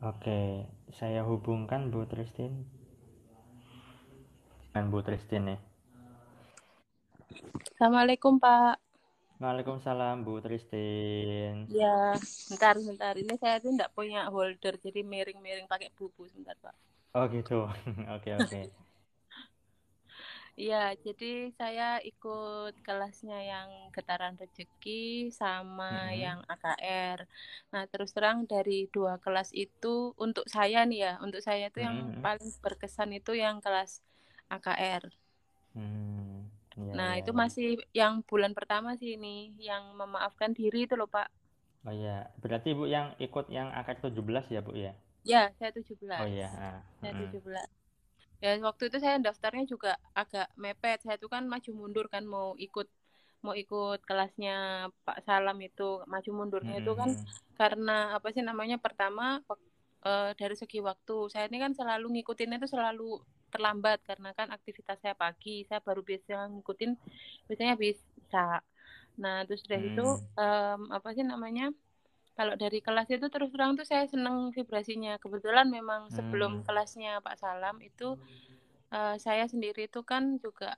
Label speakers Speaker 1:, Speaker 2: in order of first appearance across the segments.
Speaker 1: Oke, saya hubungkan Bu Tristin. Dengan Bu Tristin ya.
Speaker 2: Assalamualaikum Pak.
Speaker 1: Waalaikumsalam Bu Tristin.
Speaker 2: Ya, bentar bentar. Ini saya tuh nggak punya holder, jadi miring-miring pakai buku sebentar Pak.
Speaker 1: Oh gitu. Oke oke.
Speaker 2: Iya, jadi saya ikut kelasnya yang getaran rezeki sama
Speaker 1: Mhm.
Speaker 2: yang AKR. Nah, terus terang dari dua kelas itu untuk saya nih ya, untuk saya itu yang
Speaker 1: Mhm.
Speaker 2: paling berkesan itu yang kelas AKR.
Speaker 1: Hmm, iya,
Speaker 2: Nah,
Speaker 1: iya,
Speaker 2: itu
Speaker 1: iya.
Speaker 2: masih yang bulan pertama sih ini, yang memaafkan diri itu loh Pak.
Speaker 1: Oh iya, berarti Bu yang ikut yang akad 17 ya Bu ya?
Speaker 2: Ya, saya 17.
Speaker 1: Oh iya. ah,
Speaker 2: Saya
Speaker 1: mm.
Speaker 2: 17. Ya, waktu itu saya daftarnya juga agak mepet. Saya itu kan maju mundur kan mau ikut mau ikut kelasnya Pak Salam itu. Maju mundurnya itu kan karena apa sih namanya? Pertama eh, dari segi waktu. Saya ini kan selalu ngikutinnya itu selalu terlambat karena kan aktivitas saya pagi. Saya baru bisa ngikutin biasanya bisa. Nah, terus dari itu
Speaker 1: Hmm.
Speaker 2: em, apa sih namanya? Kalau dari kelas itu terus terang tuh saya seneng vibrasinya. Kebetulan memang sebelum
Speaker 1: Hmm.
Speaker 2: kelasnya Pak Salam itu eh, saya sendiri itu kan juga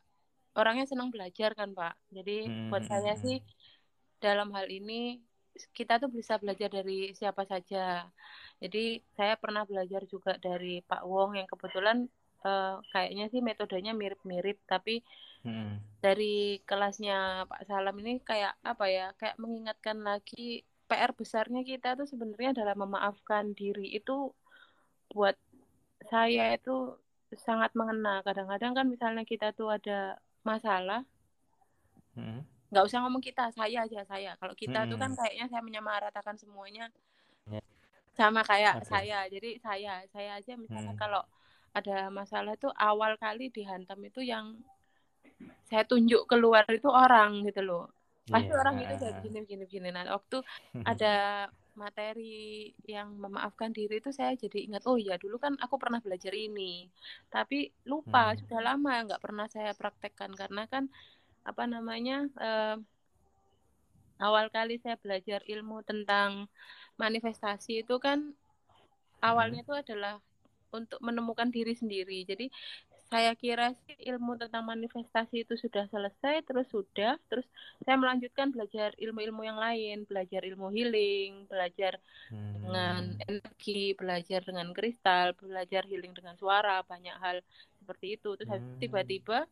Speaker 2: orangnya senang belajar kan Pak. Jadi buat saya
Speaker 1: Mhm.
Speaker 2: sih dalam hal ini kita tuh bisa belajar dari siapa saja. Jadi saya pernah belajar juga dari Pak Wong yang kebetulan eh, kayaknya sih metodenya mirip-mirip tapi
Speaker 1: Mhm.
Speaker 2: dari kelasnya Pak Salam ini kayak apa ya kayak mengingatkan lagi PR besarnya kita tuh sebenarnya adalah memaafkan diri itu buat saya itu sangat mengena kadang-kadang kan misalnya kita tuh ada masalah
Speaker 1: Mhm.
Speaker 2: nggak usah ngomong kita saya aja saya kalau kita tuh kan
Speaker 1: Mhm.
Speaker 2: kayaknya saya menyamaratakan semuanya
Speaker 1: Ya.
Speaker 2: sama kayak
Speaker 1: Oke.
Speaker 2: saya jadi saya saya aja misalnya
Speaker 1: Hmm.
Speaker 2: kalau ada masalah tuh awal kali dihantam itu yang saya tunjuk keluar itu orang gitu loh pasti
Speaker 1: Iya,
Speaker 2: orang itu udah
Speaker 1: ah.
Speaker 2: begini begini begini. Nah waktu ada materi yang memaafkan diri itu saya jadi ingat oh ya dulu kan aku pernah belajar ini. Tapi lupa
Speaker 1: Hmm.
Speaker 2: sudah lama nggak pernah saya praktekkan karena kan apa namanya eh, awal kali saya belajar ilmu tentang manifestasi itu kan awalnya itu adalah untuk menemukan diri sendiri. Jadi saya kira sih ilmu tentang manifestasi itu sudah selesai terus sudah terus saya melanjutkan belajar ilmu-ilmu yang lain belajar ilmu healing belajar dengan
Speaker 1: Hmm.
Speaker 2: energi belajar dengan kristal belajar healing dengan suara banyak hal seperti itu terus
Speaker 1: Hmm.
Speaker 2: tiba-tiba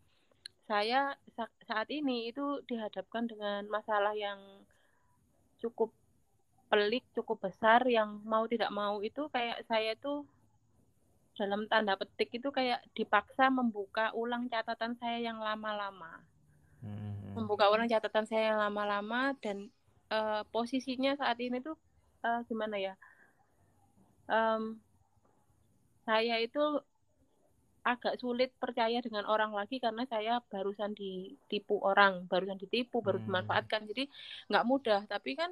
Speaker 2: saya sa- saat ini itu dihadapkan dengan masalah yang cukup pelik cukup besar yang mau tidak mau itu kayak saya tuh dalam tanda petik itu kayak dipaksa membuka ulang catatan saya yang lama-lama.
Speaker 1: Hmm.
Speaker 2: membuka ulang catatan saya yang lama-lama dan eh, posisinya saat ini tuh eh, gimana ya? Em, saya itu agak sulit percaya dengan orang lagi karena saya barusan ditipu orang barusan ditipu baru
Speaker 1: Hmm.
Speaker 2: dimanfaatkan. Jadi nggak mudah. Tapi kan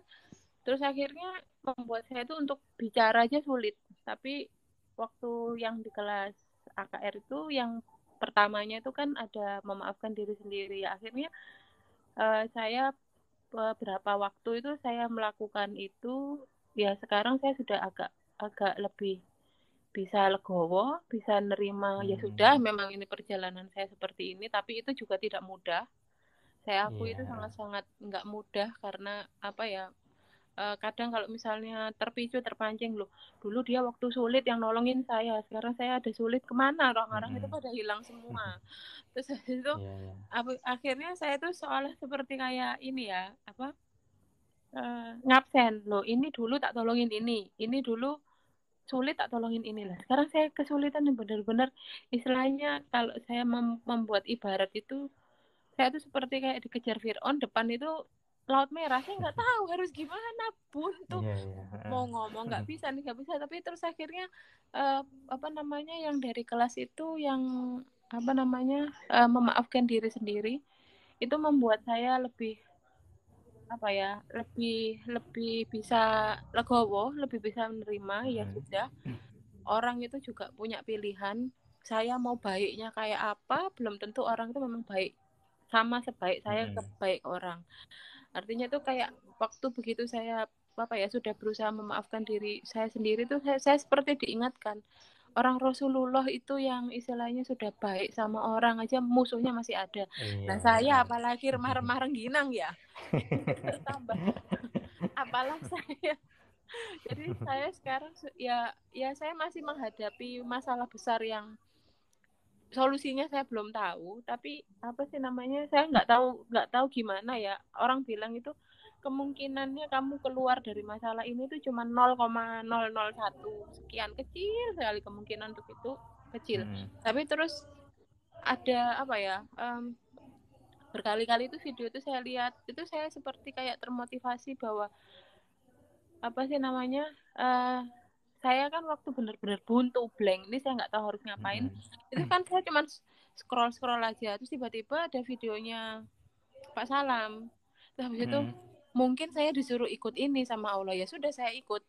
Speaker 2: terus akhirnya membuat saya itu untuk bicara aja sulit. Tapi waktu yang di kelas AKR itu yang pertamanya itu kan ada memaafkan diri sendiri ya akhirnya eh, saya beberapa waktu itu saya melakukan itu ya sekarang saya sudah agak agak lebih bisa legowo, bisa nerima ya
Speaker 1: Hmm.
Speaker 2: sudah memang ini perjalanan saya seperti ini tapi itu juga tidak mudah. Saya akui itu
Speaker 1: Iya.
Speaker 2: sangat-sangat nggak mudah karena apa ya eh, kadang kalau misalnya terpicu terpancing loh dulu dia waktu sulit yang nolongin saya sekarang saya ada sulit ke mana orang-orang itu
Speaker 1: Mm-mm.
Speaker 2: pada hilang semua terus itu
Speaker 1: iya.
Speaker 2: apa- akhirnya saya tuh seolah seperti kayak ini ya apa eh, ngabsen loh ini dulu tak tolongin ini ini dulu sulit tak tolongin ini lah sekarang saya kesulitan yang benar-benar istilahnya kalau saya mem- membuat ibarat itu saya tuh seperti kayak dikejar Fir'aun depan itu laut merah saya nggak tahu harus gimana buntu
Speaker 1: Iya, iya.
Speaker 2: mau ngomong nggak bisa nih nggak bisa tapi terus akhirnya eh, apa namanya yang dari kelas itu yang apa namanya eh, memaafkan diri sendiri itu membuat saya lebih apa ya lebih lebih bisa legowo lebih bisa menerima ya
Speaker 1: Hmm.
Speaker 2: sudah orang itu juga punya pilihan saya mau baiknya kayak apa belum tentu orang itu memang baik sama sebaik saya ke
Speaker 1: Mm-mm.
Speaker 2: baik orang artinya tuh kayak waktu begitu saya apa ya sudah berusaha memaafkan diri saya sendiri tuh saya, saya seperti diingatkan orang Rasulullah itu yang istilahnya sudah baik sama orang aja musuhnya masih ada.
Speaker 1: Iya.
Speaker 2: Nah saya apalagi remah-remah rengginang ya. Tambah. Apalah saya. Jadi saya sekarang ya ya saya masih menghadapi masalah besar yang solusinya saya belum tahu tapi apa sih namanya saya nggak tahu nggak tahu gimana ya. Orang bilang itu kemungkinannya kamu keluar dari masalah ini tuh cuma 0,001 sekian kecil sekali kemungkinan untuk itu kecil. Hmm. tapi terus ada apa ya um, berkali-kali itu video itu saya lihat itu saya seperti kayak termotivasi bahwa apa sih namanya uh, saya kan waktu benar-benar buntu blank ini saya nggak tahu harus ngapain hmm. itu kan saya cuma scroll scroll aja terus tiba-tiba ada videonya Pak Salam terus habis hmm. itu mungkin saya disuruh ikut ini sama Allah ya sudah saya ikut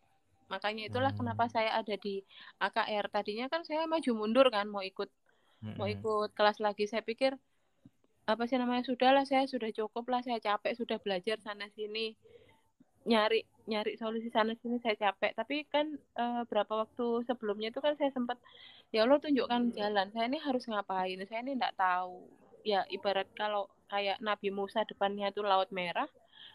Speaker 2: makanya itulah hmm. kenapa saya ada di AKR tadinya kan saya maju mundur kan mau ikut hmm. mau ikut kelas lagi saya pikir apa sih namanya sudahlah saya sudah cukup lah saya capek sudah belajar sana sini nyari nyari solusi sana sini saya capek. Tapi kan e, berapa waktu sebelumnya itu kan saya sempat ya Allah tunjukkan jalan. Saya ini harus ngapain? Saya ini tidak tahu. Ya ibarat kalau kayak Nabi Musa depannya itu laut merah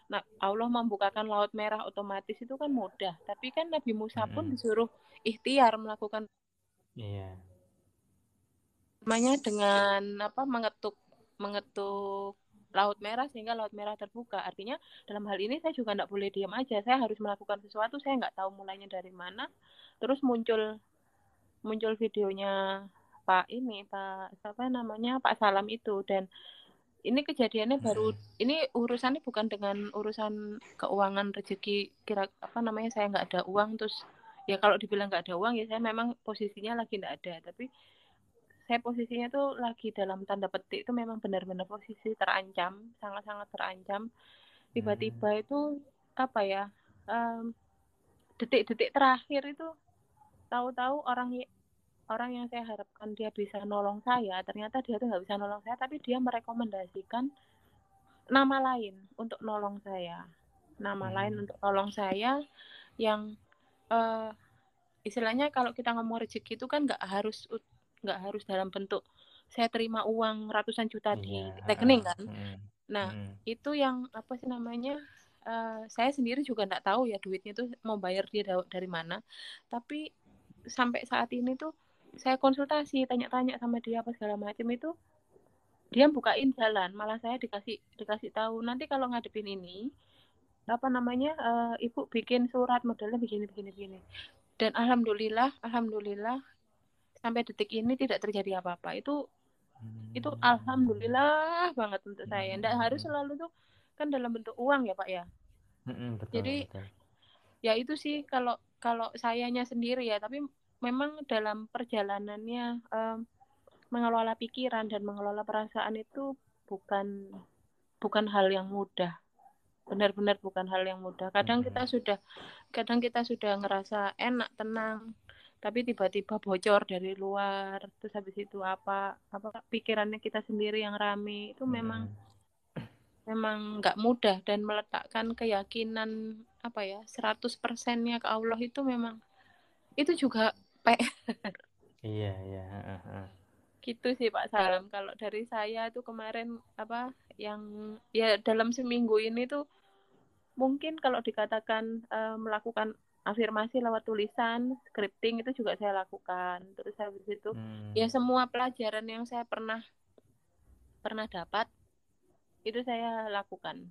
Speaker 2: nah Allah membukakan laut merah otomatis itu kan mudah. Tapi kan Nabi Musa pun disuruh ikhtiar melakukan
Speaker 1: iya.
Speaker 2: namanya dengan apa mengetuk mengetuk laut merah sehingga laut merah terbuka. Artinya dalam hal ini saya juga tidak boleh diam aja. Saya harus melakukan sesuatu. Saya nggak tahu mulainya dari mana. Terus muncul muncul videonya Pak ini Pak siapa namanya Pak Salam itu dan ini kejadiannya baru hmm. ini urusannya bukan dengan urusan keuangan rezeki kira apa namanya saya nggak ada uang terus ya kalau dibilang nggak ada uang ya saya memang posisinya lagi nggak ada tapi saya posisinya tuh lagi dalam tanda petik itu memang benar-benar posisi terancam sangat-sangat terancam tiba-tiba hmm. itu apa ya um, detik-detik terakhir itu tahu-tahu orang orang yang saya harapkan dia bisa nolong saya ternyata dia tuh nggak bisa nolong saya tapi dia merekomendasikan nama lain untuk nolong saya nama hmm. lain untuk nolong saya yang uh, istilahnya kalau kita ngomong rezeki itu kan nggak harus nggak harus dalam bentuk saya terima uang ratusan juta di yeah. rekening kan mm. nah mm. itu yang apa sih namanya uh, saya sendiri juga nggak tahu ya duitnya tuh mau bayar dia dari mana tapi sampai saat ini tuh saya konsultasi tanya-tanya sama dia apa segala macam itu dia bukain jalan malah saya dikasih dikasih tahu nanti kalau ngadepin ini apa namanya uh, ibu bikin surat modelnya begini begini begini dan alhamdulillah alhamdulillah sampai detik ini tidak terjadi apa-apa. Itu hmm. itu alhamdulillah banget untuk saya. Tidak harus hmm. selalu tuh kan dalam bentuk uang ya pak ya?
Speaker 1: Hmm, betul,
Speaker 2: jadi betul. ya itu sih kalau kalau sayanya sendiri ya. Tapi memang dalam perjalanannya um, mengelola pikiran dan mengelola perasaan itu bukan bukan hal yang mudah. Benar-benar bukan hal yang mudah. Kadang kita sudah kadang kita sudah ngerasa enak tenang tapi tiba-tiba bocor dari luar terus habis itu apa apa pikirannya kita sendiri yang rame. Itu memang hmm. memang nggak mudah dan meletakkan keyakinan apa ya 100 persennya ke Allah itu memang itu juga PR
Speaker 1: iya iya
Speaker 2: gitu sih Pak Salam. Kalau dari saya tuh kemarin apa yang ya dalam seminggu ini tuh mungkin kalau dikatakan uh, melakukan afirmasi lewat tulisan, scripting itu juga saya lakukan. Terus habis itu hmm. ya semua pelajaran yang saya pernah pernah dapat itu saya lakukan.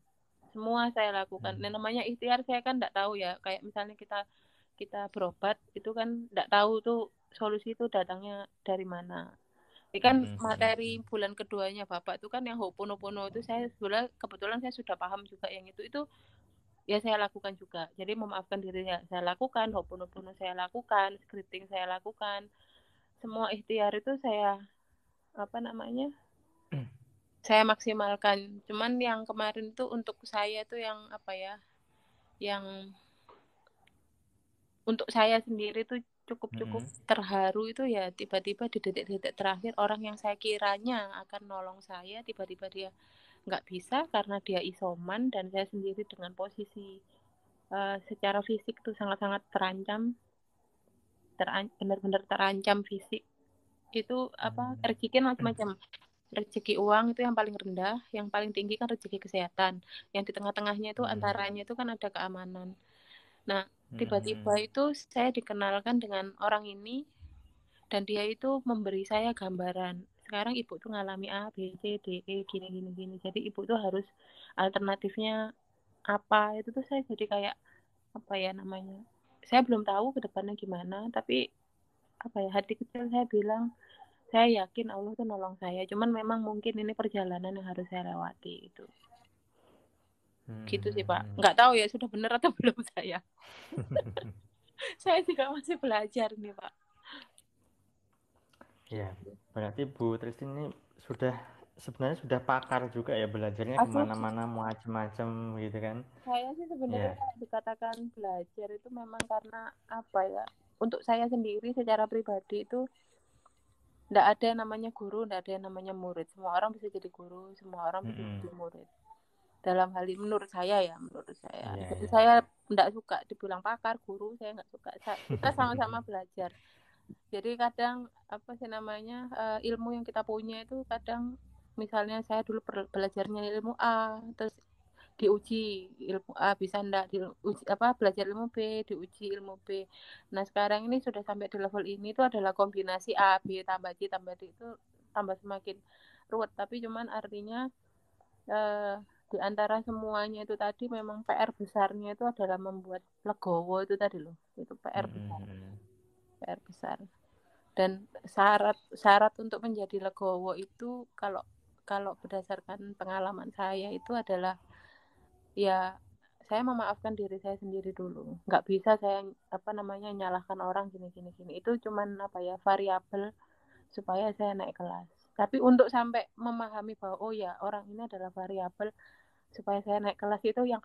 Speaker 2: Semua saya lakukan. Hmm. Nah, namanya ikhtiar saya kan tidak tahu ya. Kayak misalnya kita kita berobat itu kan tidak tahu tuh solusi itu datangnya dari mana. Ini kan hmm. materi bulan keduanya Bapak itu kan yang Ho'oponopono itu saya sebenarnya kebetulan saya sudah paham juga yang itu itu ya saya lakukan juga. Jadi memaafkan dirinya saya lakukan hoponopono saya lakukan scripting saya lakukan. Semua ikhtiar itu saya apa namanya saya maksimalkan. Cuman yang kemarin itu untuk saya itu yang apa ya yang untuk saya sendiri tuh cukup-cukup hmm. terharu itu ya tiba-tiba di detik-detik terakhir orang yang saya kiranya akan nolong saya tiba-tiba dia nggak bisa karena dia isoman dan saya sendiri dengan posisi uh, secara fisik tuh sangat-sangat terancam teran benar-benar terancam fisik itu apa hmm. rezeki macam-macam rezeki uang itu yang paling rendah yang paling tinggi kan rezeki kesehatan yang di tengah-tengahnya itu hmm. antaranya itu kan ada keamanan nah tiba-tiba hmm. itu saya dikenalkan dengan orang ini dan dia itu memberi saya gambaran sekarang ibu tuh ngalami A B C D E gini gini gini. Jadi ibu tuh harus alternatifnya apa? Itu tuh saya jadi kayak apa ya namanya saya belum tahu ke depannya gimana tapi apa ya hati kecil saya bilang saya yakin Allah tuh nolong saya. Cuman memang mungkin ini perjalanan yang harus saya lewati itu. Hmm. gitu sih pak. Hmm. nggak tahu ya sudah benar atau belum saya. Saya juga masih belajar nih pak
Speaker 1: ya berarti Bu Tristin ini sudah sebenarnya sudah pakar juga ya belajarnya ke mana-mana macam-macam gitu kan
Speaker 2: saya sih sebenarnya ya. dikatakan belajar itu memang karena apa ya untuk saya sendiri secara pribadi itu tidak ada yang namanya guru, tidak ada yang namanya murid. Semua orang bisa jadi guru, semua orang bisa mm -hmm. jadi murid. Dalam hal ini menurut saya ya, menurut saya. Yeah, jadi yeah. saya tidak suka dibilang pakar, guru, saya nggak suka. Kita sama-sama belajar. Jadi kadang apa sih namanya uh, ilmu yang kita punya itu kadang misalnya saya dulu belajarnya ilmu A, terus diuji ilmu A bisa ndak diuji apa belajar ilmu B diuji ilmu B. Nah sekarang ini sudah sampai di level ini itu adalah kombinasi A B tambah C tambah D itu tambah semakin ruwet. Tapi cuman artinya eh, di antara semuanya itu tadi memang PR besarnya itu adalah membuat legowo itu tadi loh itu PR besar PR besar. Dan syarat syarat untuk menjadi legowo itu kalau kalau berdasarkan pengalaman saya itu adalah ya saya memaafkan diri saya sendiri dulu. Nggak bisa saya apa namanya nyalahkan orang gini gini gini. Itu cuman apa ya variabel supaya saya naik kelas. Tapi untuk sampai memahami bahwa oh ya orang ini adalah variabel supaya saya naik kelas itu yang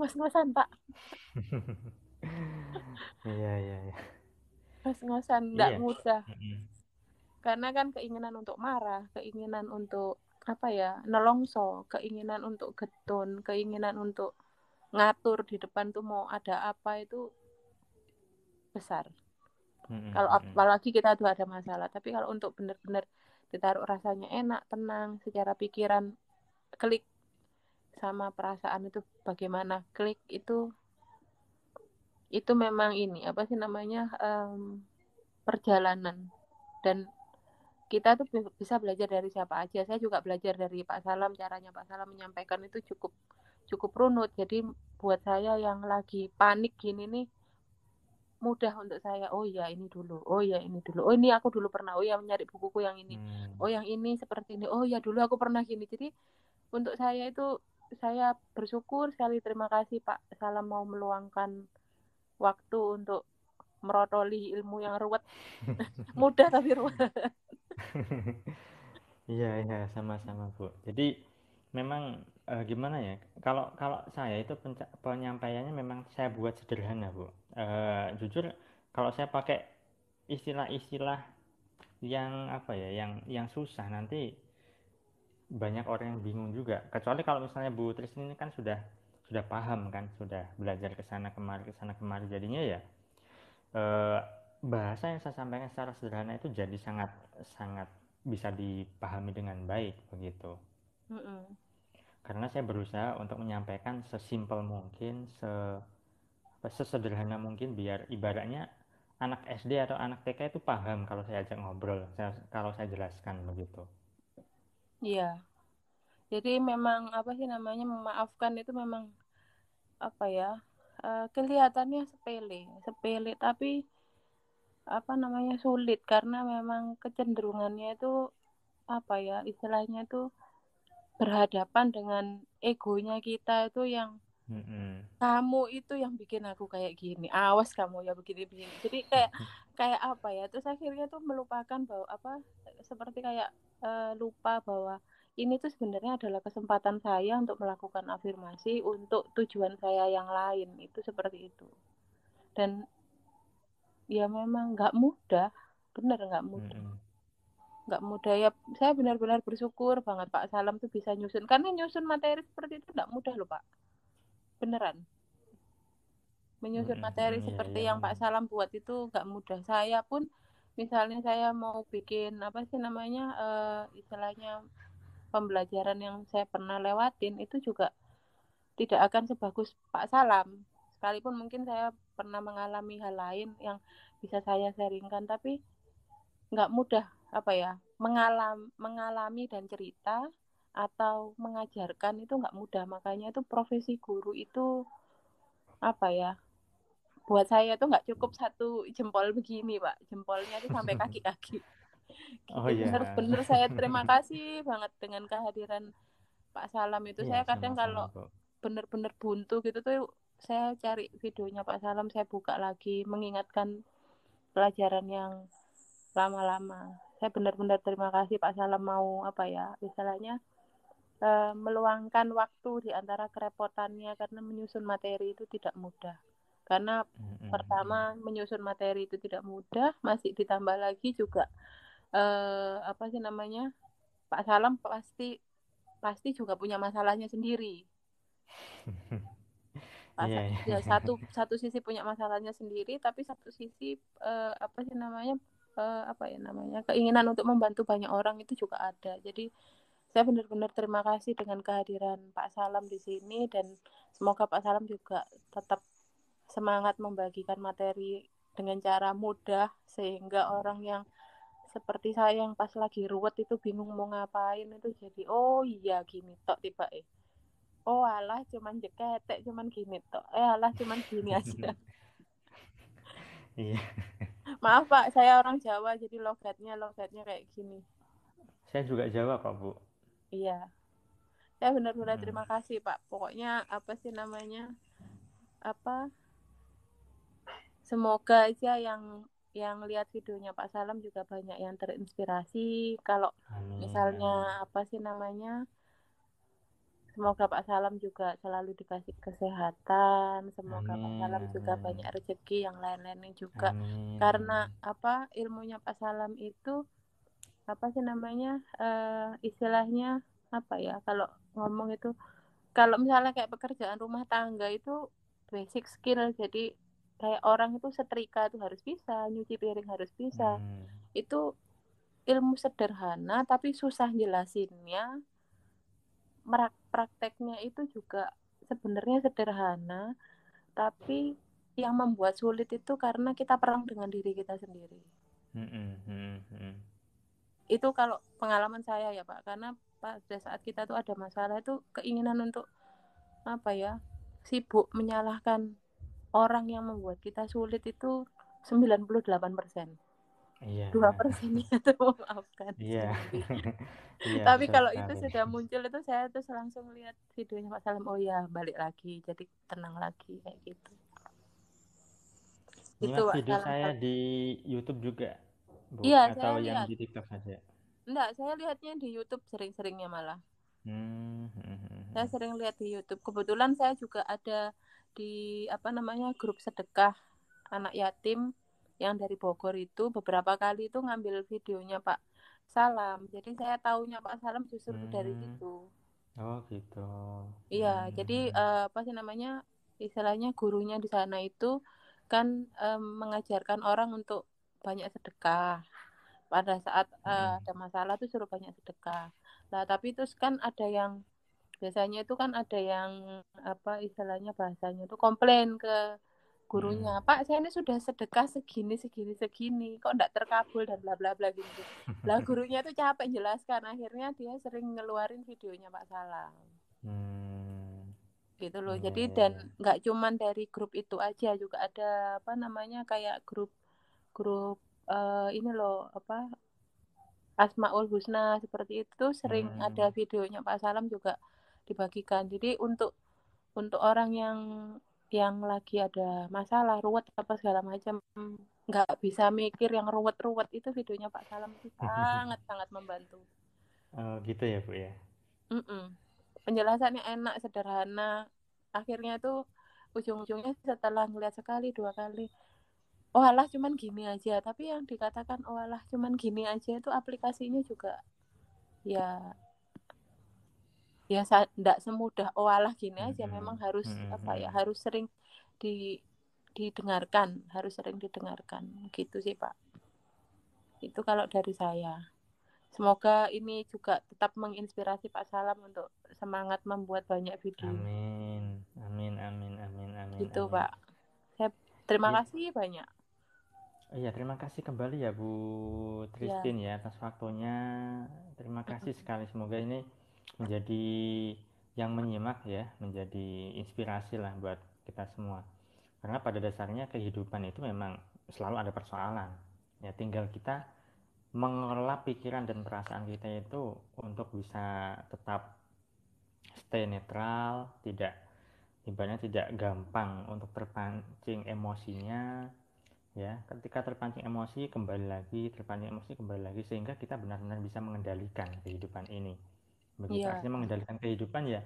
Speaker 2: ngos-ngosan pak.
Speaker 1: Iya iya iya
Speaker 2: ngos-ngosan nggak iya. mudah. Karena kan keinginan untuk marah keinginan untuk apa ya nelongso keinginan untuk getun keinginan untuk ngatur di depan tuh mau ada apa itu besar. Kalau apalagi kita tuh ada masalah tapi kalau untuk benar-benar ditaruh rasanya enak tenang secara pikiran klik sama perasaan itu bagaimana klik itu itu memang ini apa sih namanya um, perjalanan dan kita tuh bisa belajar dari siapa aja. Saya juga belajar dari Pak Salam, caranya Pak Salam menyampaikan itu cukup cukup runut. Jadi buat saya yang lagi panik gini nih mudah untuk saya. Oh ya ini dulu. Oh ya ini dulu. Oh ini aku dulu pernah. Oh ya mencari bukuku yang ini. Hmm. Oh yang ini seperti ini. Oh ya dulu aku pernah gini. Jadi untuk saya itu saya bersyukur sekali terima kasih Pak Salam mau meluangkan waktu untuk merotoli ilmu yang ruwet mudah tapi ruwet
Speaker 1: Iya iya sama-sama Bu. Jadi memang uh, gimana ya? Kalau kalau saya itu penyampaiannya memang saya buat sederhana Bu. Uh, jujur kalau saya pakai istilah-istilah yang apa ya, yang yang susah nanti banyak orang yang bingung juga. Kecuali kalau misalnya Bu Tris ini kan sudah sudah paham kan, sudah belajar ke sana kemari ke sana kemari jadinya ya uh, bahasa yang saya sampaikan secara sederhana itu jadi sangat sangat bisa dipahami dengan baik begitu. Mm -mm. Karena saya berusaha untuk menyampaikan sesimpel mungkin, se sesederhana mungkin biar ibaratnya anak SD atau anak TK itu paham kalau saya ajak ngobrol, saya, kalau saya jelaskan begitu.
Speaker 2: Iya. Jadi memang apa sih namanya memaafkan itu memang apa ya? Uh, kelihatannya sepele, sepele tapi apa namanya sulit karena memang kecenderungannya itu apa ya istilahnya itu berhadapan dengan egonya kita itu yang mm-hmm. kamu itu yang bikin aku kayak gini awas kamu ya begini begini jadi kayak kayak apa ya terus akhirnya tuh melupakan bahwa apa seperti kayak uh, lupa bahwa ini tuh sebenarnya adalah kesempatan saya untuk melakukan afirmasi untuk tujuan saya yang lain itu seperti itu. Dan ya memang nggak mudah bener nggak mudah. Nggak hmm. mudah. Ya saya benar-benar bersyukur banget Pak Salam tuh bisa nyusun. Karena nyusun materi seperti itu nggak mudah loh Pak. Beneran. Menyusun materi
Speaker 1: iya,
Speaker 2: seperti
Speaker 1: iya,
Speaker 2: yang Pak
Speaker 1: benar.
Speaker 2: Salam buat itu nggak mudah. Saya pun misalnya saya mau bikin apa sih namanya eh, istilahnya pembelajaran yang saya pernah lewatin itu juga tidak akan sebagus Pak Salam. Sekalipun mungkin saya pernah mengalami hal lain yang bisa saya sharingkan tapi nggak mudah apa ya mengalam mengalami dan cerita atau mengajarkan itu nggak mudah. Makanya itu profesi guru itu apa ya buat saya tuh nggak cukup satu jempol begini pak. Jempolnya tuh sampai kaki-kaki
Speaker 1: Oh
Speaker 2: gitu
Speaker 1: iya.
Speaker 2: bener-bener saya terima kasih banget dengan kehadiran Pak Salam itu
Speaker 1: Iya,
Speaker 2: saya kadang
Speaker 1: sama-sama,
Speaker 2: kalau
Speaker 1: Bu.
Speaker 2: bener-bener buntu gitu tuh saya cari videonya Pak Salam saya buka lagi mengingatkan pelajaran yang lama-lama saya benar-benar terima kasih Pak Salam mau apa ya istilahnya eh, meluangkan waktu di antara kerepotannya karena menyusun materi itu tidak mudah karena
Speaker 1: Mm-mm.
Speaker 2: pertama menyusun materi itu tidak mudah masih ditambah lagi juga eh, apa sih namanya Pak Salam pasti pasti juga punya masalahnya sendiri. Pas,
Speaker 1: Iya,
Speaker 2: ya satu satu sisi punya masalahnya sendiri tapi satu sisi eh, apa sih namanya eh, apa ya namanya keinginan untuk membantu banyak orang itu juga ada. Jadi saya benar-benar terima kasih dengan kehadiran Pak Salam di sini dan semoga Pak Salam juga tetap semangat membagikan materi dengan cara mudah sehingga orang yang seperti saya yang pas lagi ruwet itu bingung mau ngapain itu jadi oh iya gini tok tiba eh oh alah cuman jeketek cuman gini tok eh alah cuman gini aja
Speaker 1: Iya.
Speaker 2: maaf Pak saya orang Jawa jadi logatnya logatnya kayak gini
Speaker 1: Saya juga Jawa kok, Bu.
Speaker 2: iya saya benar-benar
Speaker 1: Hmm.
Speaker 2: terima kasih Pak pokoknya apa sih namanya apa semoga aja yang yang lihat videonya Pak Salam juga banyak yang terinspirasi kalau
Speaker 1: Amin.
Speaker 2: misalnya apa sih namanya semoga Pak Salam juga selalu dikasih kesehatan semoga Pak
Speaker 1: Amin,
Speaker 2: Salam juga banyak rezeki yang lain-lainnya juga
Speaker 1: Amin.
Speaker 2: karena apa ilmunya Pak Salam itu apa sih namanya eh, istilahnya apa ya kalau ngomong itu kalau misalnya kayak pekerjaan rumah tangga itu basic skill jadi kayak orang itu setrika itu harus bisa nyuci piring harus bisa
Speaker 1: Hmm.
Speaker 2: itu ilmu sederhana tapi susah jelasinnya merak prakteknya itu juga sebenarnya sederhana tapi yang membuat sulit itu karena kita perang dengan diri kita sendiri
Speaker 1: Hmm, hmm, hmm, hmm.
Speaker 2: itu kalau pengalaman saya ya pak karena pada saat kita tuh ada masalah itu keinginan untuk apa ya sibuk menyalahkan orang yang membuat kita sulit itu 98 persen
Speaker 1: Iya.
Speaker 2: dua persennya itu memaafkan
Speaker 1: Iya. Iya,
Speaker 2: tapi kalau itu sudah muncul itu saya terus langsung lihat videonya Pak Salam oh ya balik lagi jadi tenang lagi kayak gitu
Speaker 1: Ini
Speaker 2: itu
Speaker 1: video
Speaker 2: Salam
Speaker 1: saya di YouTube juga, Bu,
Speaker 2: Iya,
Speaker 1: atau
Speaker 2: saya
Speaker 1: yang
Speaker 2: lihat.
Speaker 1: di TikTok saja?
Speaker 2: enggak saya lihatnya di YouTube sering-seringnya malah
Speaker 1: Hmm, hmm, hmm, hmm.
Speaker 2: saya sering lihat di YouTube kebetulan saya juga ada di apa namanya grup sedekah anak yatim yang dari Bogor itu beberapa kali itu ngambil videonya Pak Salam jadi saya taunya Pak Salam justru dari
Speaker 1: Hmm.
Speaker 2: situ
Speaker 1: Oh gitu.
Speaker 2: Iya,
Speaker 1: Hmm.
Speaker 2: jadi eh, apa sih namanya istilahnya gurunya di sana itu kan em, mengajarkan orang untuk banyak sedekah. Pada saat
Speaker 1: Mm-mm.
Speaker 2: ada masalah tuh suruh banyak sedekah. Nah, tapi terus kan ada yang biasanya itu kan ada yang apa istilahnya bahasanya itu komplain ke gurunya, Pak, saya ini sudah sedekah segini segini segini, kok enggak terkabul dan bla bla bla gitu. Lah gurunya tuh capek jelaskan, akhirnya dia sering ngeluarin videonya Pak Salam
Speaker 1: Hmm.
Speaker 2: gitu loh.
Speaker 1: Iya,
Speaker 2: Jadi dan
Speaker 1: iya.
Speaker 2: nggak cuman dari grup itu aja juga ada apa namanya kayak grup grup eh, ini loh apa Asmaul Husna seperti itu sering
Speaker 1: Hmm.
Speaker 2: ada videonya Pak Salam juga dibagikan. Jadi untuk untuk orang yang yang lagi ada masalah ruwet apa segala macam nggak bisa mikir yang ruwet-ruwet itu videonya Pak Salam itu sangat sangat membantu.
Speaker 1: Oh gitu ya, Bu ya.
Speaker 2: Mm-mm. Penjelasannya enak, sederhana. Akhirnya tuh ujung-ujungnya setelah ngeliat sekali, dua kali, oh alah cuman gini aja. Tapi yang dikatakan oh alah cuman gini aja itu aplikasinya juga ya ya enggak semudah oh alah gini aja.
Speaker 1: Mm-mm.
Speaker 2: Memang harus
Speaker 1: Mm-mm.
Speaker 2: apa ya, harus sering di didengarkan harus sering didengarkan gitu sih pak itu kalau dari saya semoga ini juga tetap menginspirasi Pak Salam untuk semangat membuat banyak video
Speaker 1: amin amin amin amin amin
Speaker 2: gitu
Speaker 1: amin.
Speaker 2: Pak saya terima
Speaker 1: Ya.
Speaker 2: kasih banyak
Speaker 1: Iya, terima kasih kembali ya Bu Tristin ya atas waktunya. Terima kasih sekali. Semoga ini menjadi yang menyimak ya, menjadi inspirasi lah buat kita semua. Karena pada dasarnya kehidupan itu memang selalu ada persoalan. Ya, tinggal kita mengelola pikiran dan perasaan kita itu untuk bisa tetap stay netral, tidak ibaratnya tidak gampang untuk terpancing emosinya, ya ketika terpancing emosi kembali lagi terpancing emosi kembali lagi sehingga kita benar-benar bisa mengendalikan kehidupan ini begitu
Speaker 2: Iya.
Speaker 1: artinya mengendalikan kehidupan ya.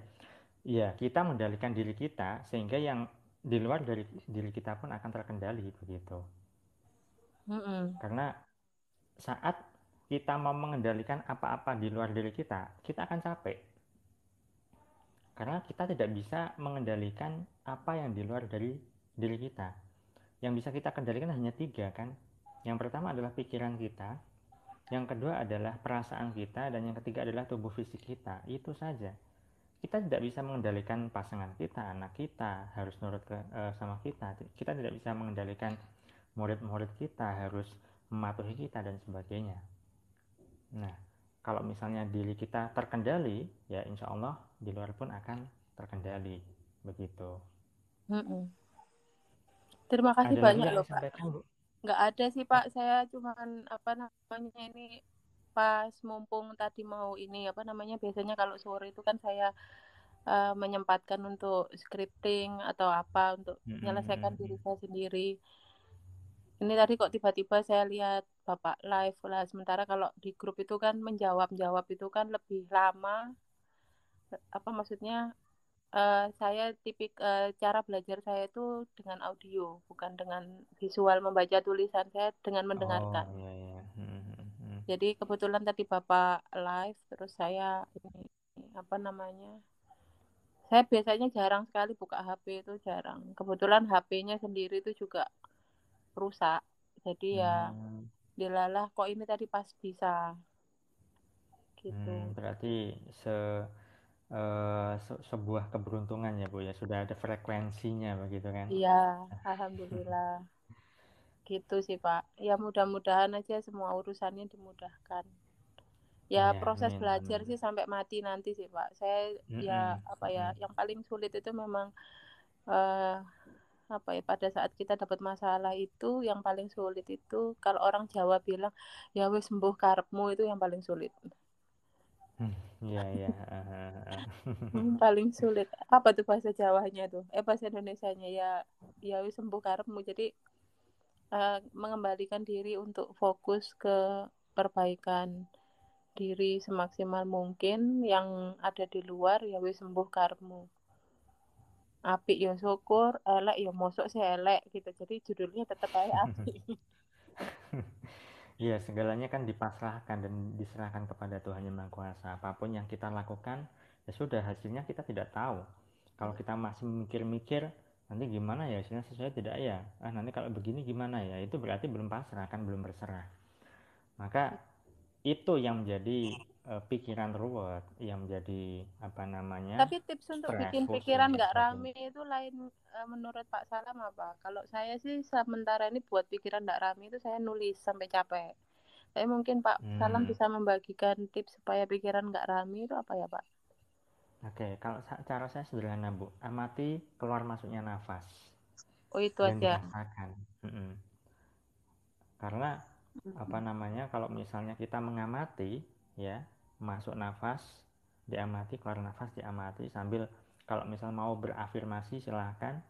Speaker 1: Ya kita mengendalikan diri kita sehingga yang di luar dari diri kita pun akan terkendali begitu.
Speaker 2: Mm-mm.
Speaker 1: karena saat kita mau mengendalikan apa-apa di luar diri kita kita akan capek. Karena kita tidak bisa mengendalikan apa yang di luar dari diri kita. Yang bisa kita kendalikan hanya tiga kan? Yang pertama adalah pikiran kita yang kedua adalah perasaan kita dan yang ketiga adalah tubuh fisik kita. Itu saja. Kita tidak bisa mengendalikan pasangan kita anak kita harus nurut ke, uh, sama kita. Kita tidak bisa mengendalikan murid-murid kita harus mematuhi kita dan sebagainya. Nah kalau misalnya diri kita terkendali ya insya Allah di luar pun akan terkendali. Begitu.
Speaker 2: Mm-mm. terima kasih
Speaker 1: ada
Speaker 2: banyak loh Pak
Speaker 1: sampaikan Bu
Speaker 2: nggak ada sih Pak. Saya cuman apa namanya ini pas mumpung tadi mau ini apa namanya biasanya kalau sore itu kan saya uh, menyempatkan untuk scripting atau apa untuk
Speaker 1: Mm-mm.
Speaker 2: menyelesaikan diri saya sendiri. Ini tadi kok tiba-tiba saya lihat bapak live lah. Sementara kalau di grup itu kan menjawab jawab itu kan lebih lama. Apa maksudnya uh, saya tipik uh, cara belajar saya itu dengan audio bukan dengan visual membaca tulisan. Saya dengan mendengarkan.
Speaker 1: oh, iya, iya. Hmm, hmm, hmm.
Speaker 2: jadi kebetulan tadi bapak live terus saya ini apa namanya saya biasanya jarang sekali buka HP itu jarang. Kebetulan HP-nya sendiri itu juga rusak. Jadi ya
Speaker 1: Hmm,
Speaker 2: dilalah kok ini tadi pas bisa. Gitu.
Speaker 1: Hmm, berarti se eh, se- sebuah keberuntungan ya Bu ya. Sudah ada frekuensinya begitu kan?
Speaker 2: Iya alhamdulillah. Gitu sih Pak. Ya mudah-mudahan aja semua urusannya dimudahkan. Ya
Speaker 1: Iya,
Speaker 2: proses
Speaker 1: amin,
Speaker 2: belajar
Speaker 1: amin.
Speaker 2: sih sampai mati nanti sih Pak. Saya ya
Speaker 1: Mm-mm,
Speaker 2: apa ya
Speaker 1: mm-mm.
Speaker 2: yang paling sulit itu memang eh apa ya pada saat kita dapat masalah itu yang paling sulit itu kalau orang Jawa bilang ya wes sembuh karepmu itu yang paling sulit
Speaker 1: Iya, iya.
Speaker 2: Hmm, paling sulit apa tuh bahasa Jawanya tuh? Eh bahasa Indonesianya ya ya wes sembuh karepmu. Jadi eh, mengembalikan diri untuk fokus ke perbaikan diri semaksimal mungkin yang ada di luar ya wes sembuh karepmu. Apik ya syukur elek ya mosok sih elek gitu. Jadi judulnya tetap kayak apik
Speaker 1: Iya, segalanya kan dipasrahkan dan diserahkan kepada Tuhan Yang Maha Kuasa. Apa pun yang kita lakukan, ya sudah hasilnya kita tidak tahu. Kalau kita masih mikir-mikir, nanti gimana ya hasilnya sesuai tidak ya? Ah, nanti kalau begini gimana ya? Itu berarti belum pasrah, kan belum berserah. Maka itu yang menjadi uh, pikiran ruwet, yang menjadi apa namanya?
Speaker 2: tapi tips untuk bikin pikiran nggak rame itu lain eh, menurut Pak Salam apa kalau saya sih sementara ini buat pikiran nggak rame itu saya nulis sampai capek tapi mungkin Pak Salam
Speaker 1: Hmm.
Speaker 2: bisa membagikan tips supaya pikiran nggak rame itu apa ya Pak
Speaker 1: Oke, kalau sa- cara saya sederhana Bu, amati keluar masuknya nafas
Speaker 2: oh itu
Speaker 1: dan
Speaker 2: aja
Speaker 1: dirasakan. Mm-mm. Karena apa namanya, kalau misalnya kita mengamati, ya masuk nafas diamati, keluar nafas diamati sambil kalau misal mau berafirmasi silahkan.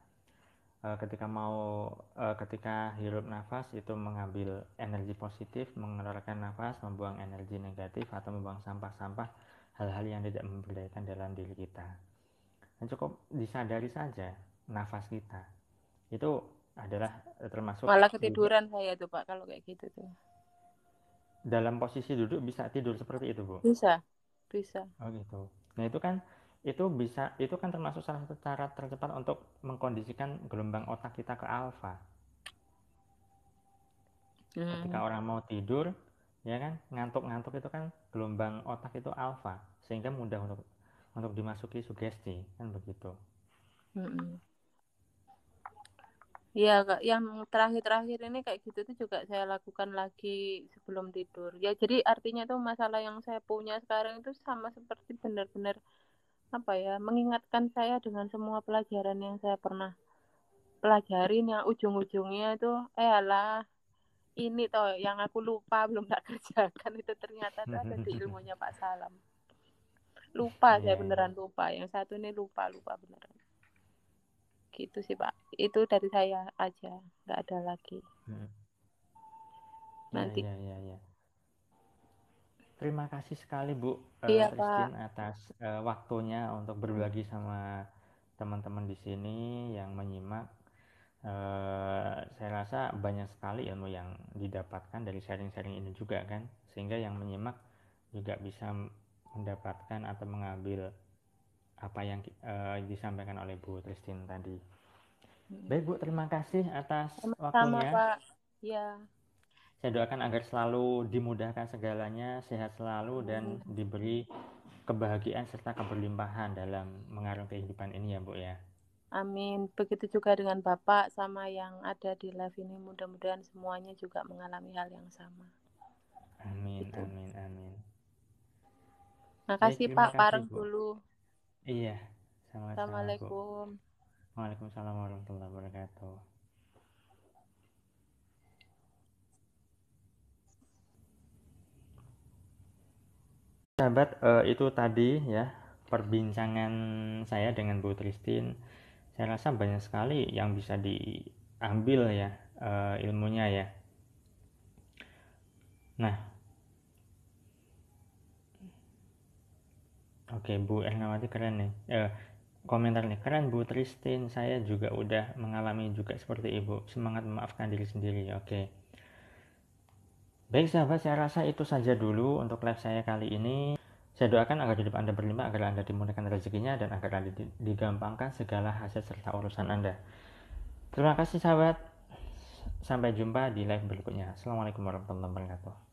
Speaker 1: Eh, ketika mau eh, ketika hirup nafas itu mengambil energi positif, mengeluarkan nafas, membuang energi negatif atau membuang sampah-sampah hal-hal yang tidak memberdayakan dalam diri kita. Dan cukup disadari saja nafas kita. Itu adalah termasuk
Speaker 2: malah ketiduran saya tuh Pak kalau kayak gitu tuh
Speaker 1: dalam posisi duduk bisa tidur seperti itu, Bu.
Speaker 2: bisa bisa
Speaker 1: Oh gitu. Nah, itu kan itu bisa itu kan termasuk salah satu cara tercepat untuk mengkondisikan gelombang otak kita ke alfa. Hmm. Ketika orang mau tidur, ya kan ngantuk-ngantuk itu kan gelombang otak itu alfa, sehingga mudah untuk untuk dimasuki sugesti kan begitu. Hmm.
Speaker 2: Iya, kak. Yang terakhir-terakhir ini kayak gitu tuh juga saya lakukan lagi sebelum tidur. Ya, jadi artinya tuh masalah yang saya punya sekarang itu sama seperti benar-benar apa ya, mengingatkan saya dengan semua pelajaran yang saya pernah pelajarin yang ujung-ujungnya itu eh alah ini toh yang aku lupa belum tak kerjakan itu ternyata tuh ada di ilmunya Pak Salam. Lupa yeah. saya iya. beneran lupa. Yang satu ini lupa lupa beneran gitu sih pak itu dari saya aja nggak ada lagi hmm.
Speaker 1: nanti ya, ya, ya, ya. terima kasih sekali bu eh, iya, uh, Christine pak. atas uh, waktunya untuk berbagi sama teman-teman di sini yang menyimak uh, saya rasa banyak sekali ilmu yang didapatkan dari sharing-sharing ini juga kan sehingga yang menyimak juga bisa mendapatkan atau mengambil apa yang uh, disampaikan oleh Bu Tristin tadi. Baik Bu, terima kasih atas Sama, waktunya. Pak. Ya. Saya doakan agar selalu dimudahkan segalanya, sehat selalu dan diberi kebahagiaan serta keberlimpahan dalam mengarungi kehidupan ini ya Bu ya.
Speaker 2: Amin. Begitu juga dengan Bapak sama yang ada di live ini. Mudah-mudahan semuanya juga mengalami hal yang sama.
Speaker 1: Amin, gitu. amin, amin.
Speaker 2: Makasih Baik, Pak Pareng dulu.
Speaker 1: Iya,
Speaker 2: sama-sama. Assalamualaikum.
Speaker 1: Waalaikumsalam warahmatullahi wabarakatuh. Sahabat, uh, itu tadi ya perbincangan saya dengan Bu Tristin. Saya rasa banyak sekali yang bisa diambil ya uh, ilmunya ya. Nah, Oke, Bu Ernawati keren nih. Eh, komentar nih, keren Bu Tristin, saya juga udah mengalami juga seperti Ibu. Semangat memaafkan diri sendiri. Oke. Baik sahabat, saya rasa itu saja dulu untuk live saya kali ini. Saya doakan agar hidup Anda berlimpah, agar Anda dimudahkan rezekinya, dan agar Anda digampangkan segala hasil serta urusan Anda. Terima kasih sahabat. Sampai jumpa di live berikutnya. Assalamualaikum warahmatullahi wabarakatuh.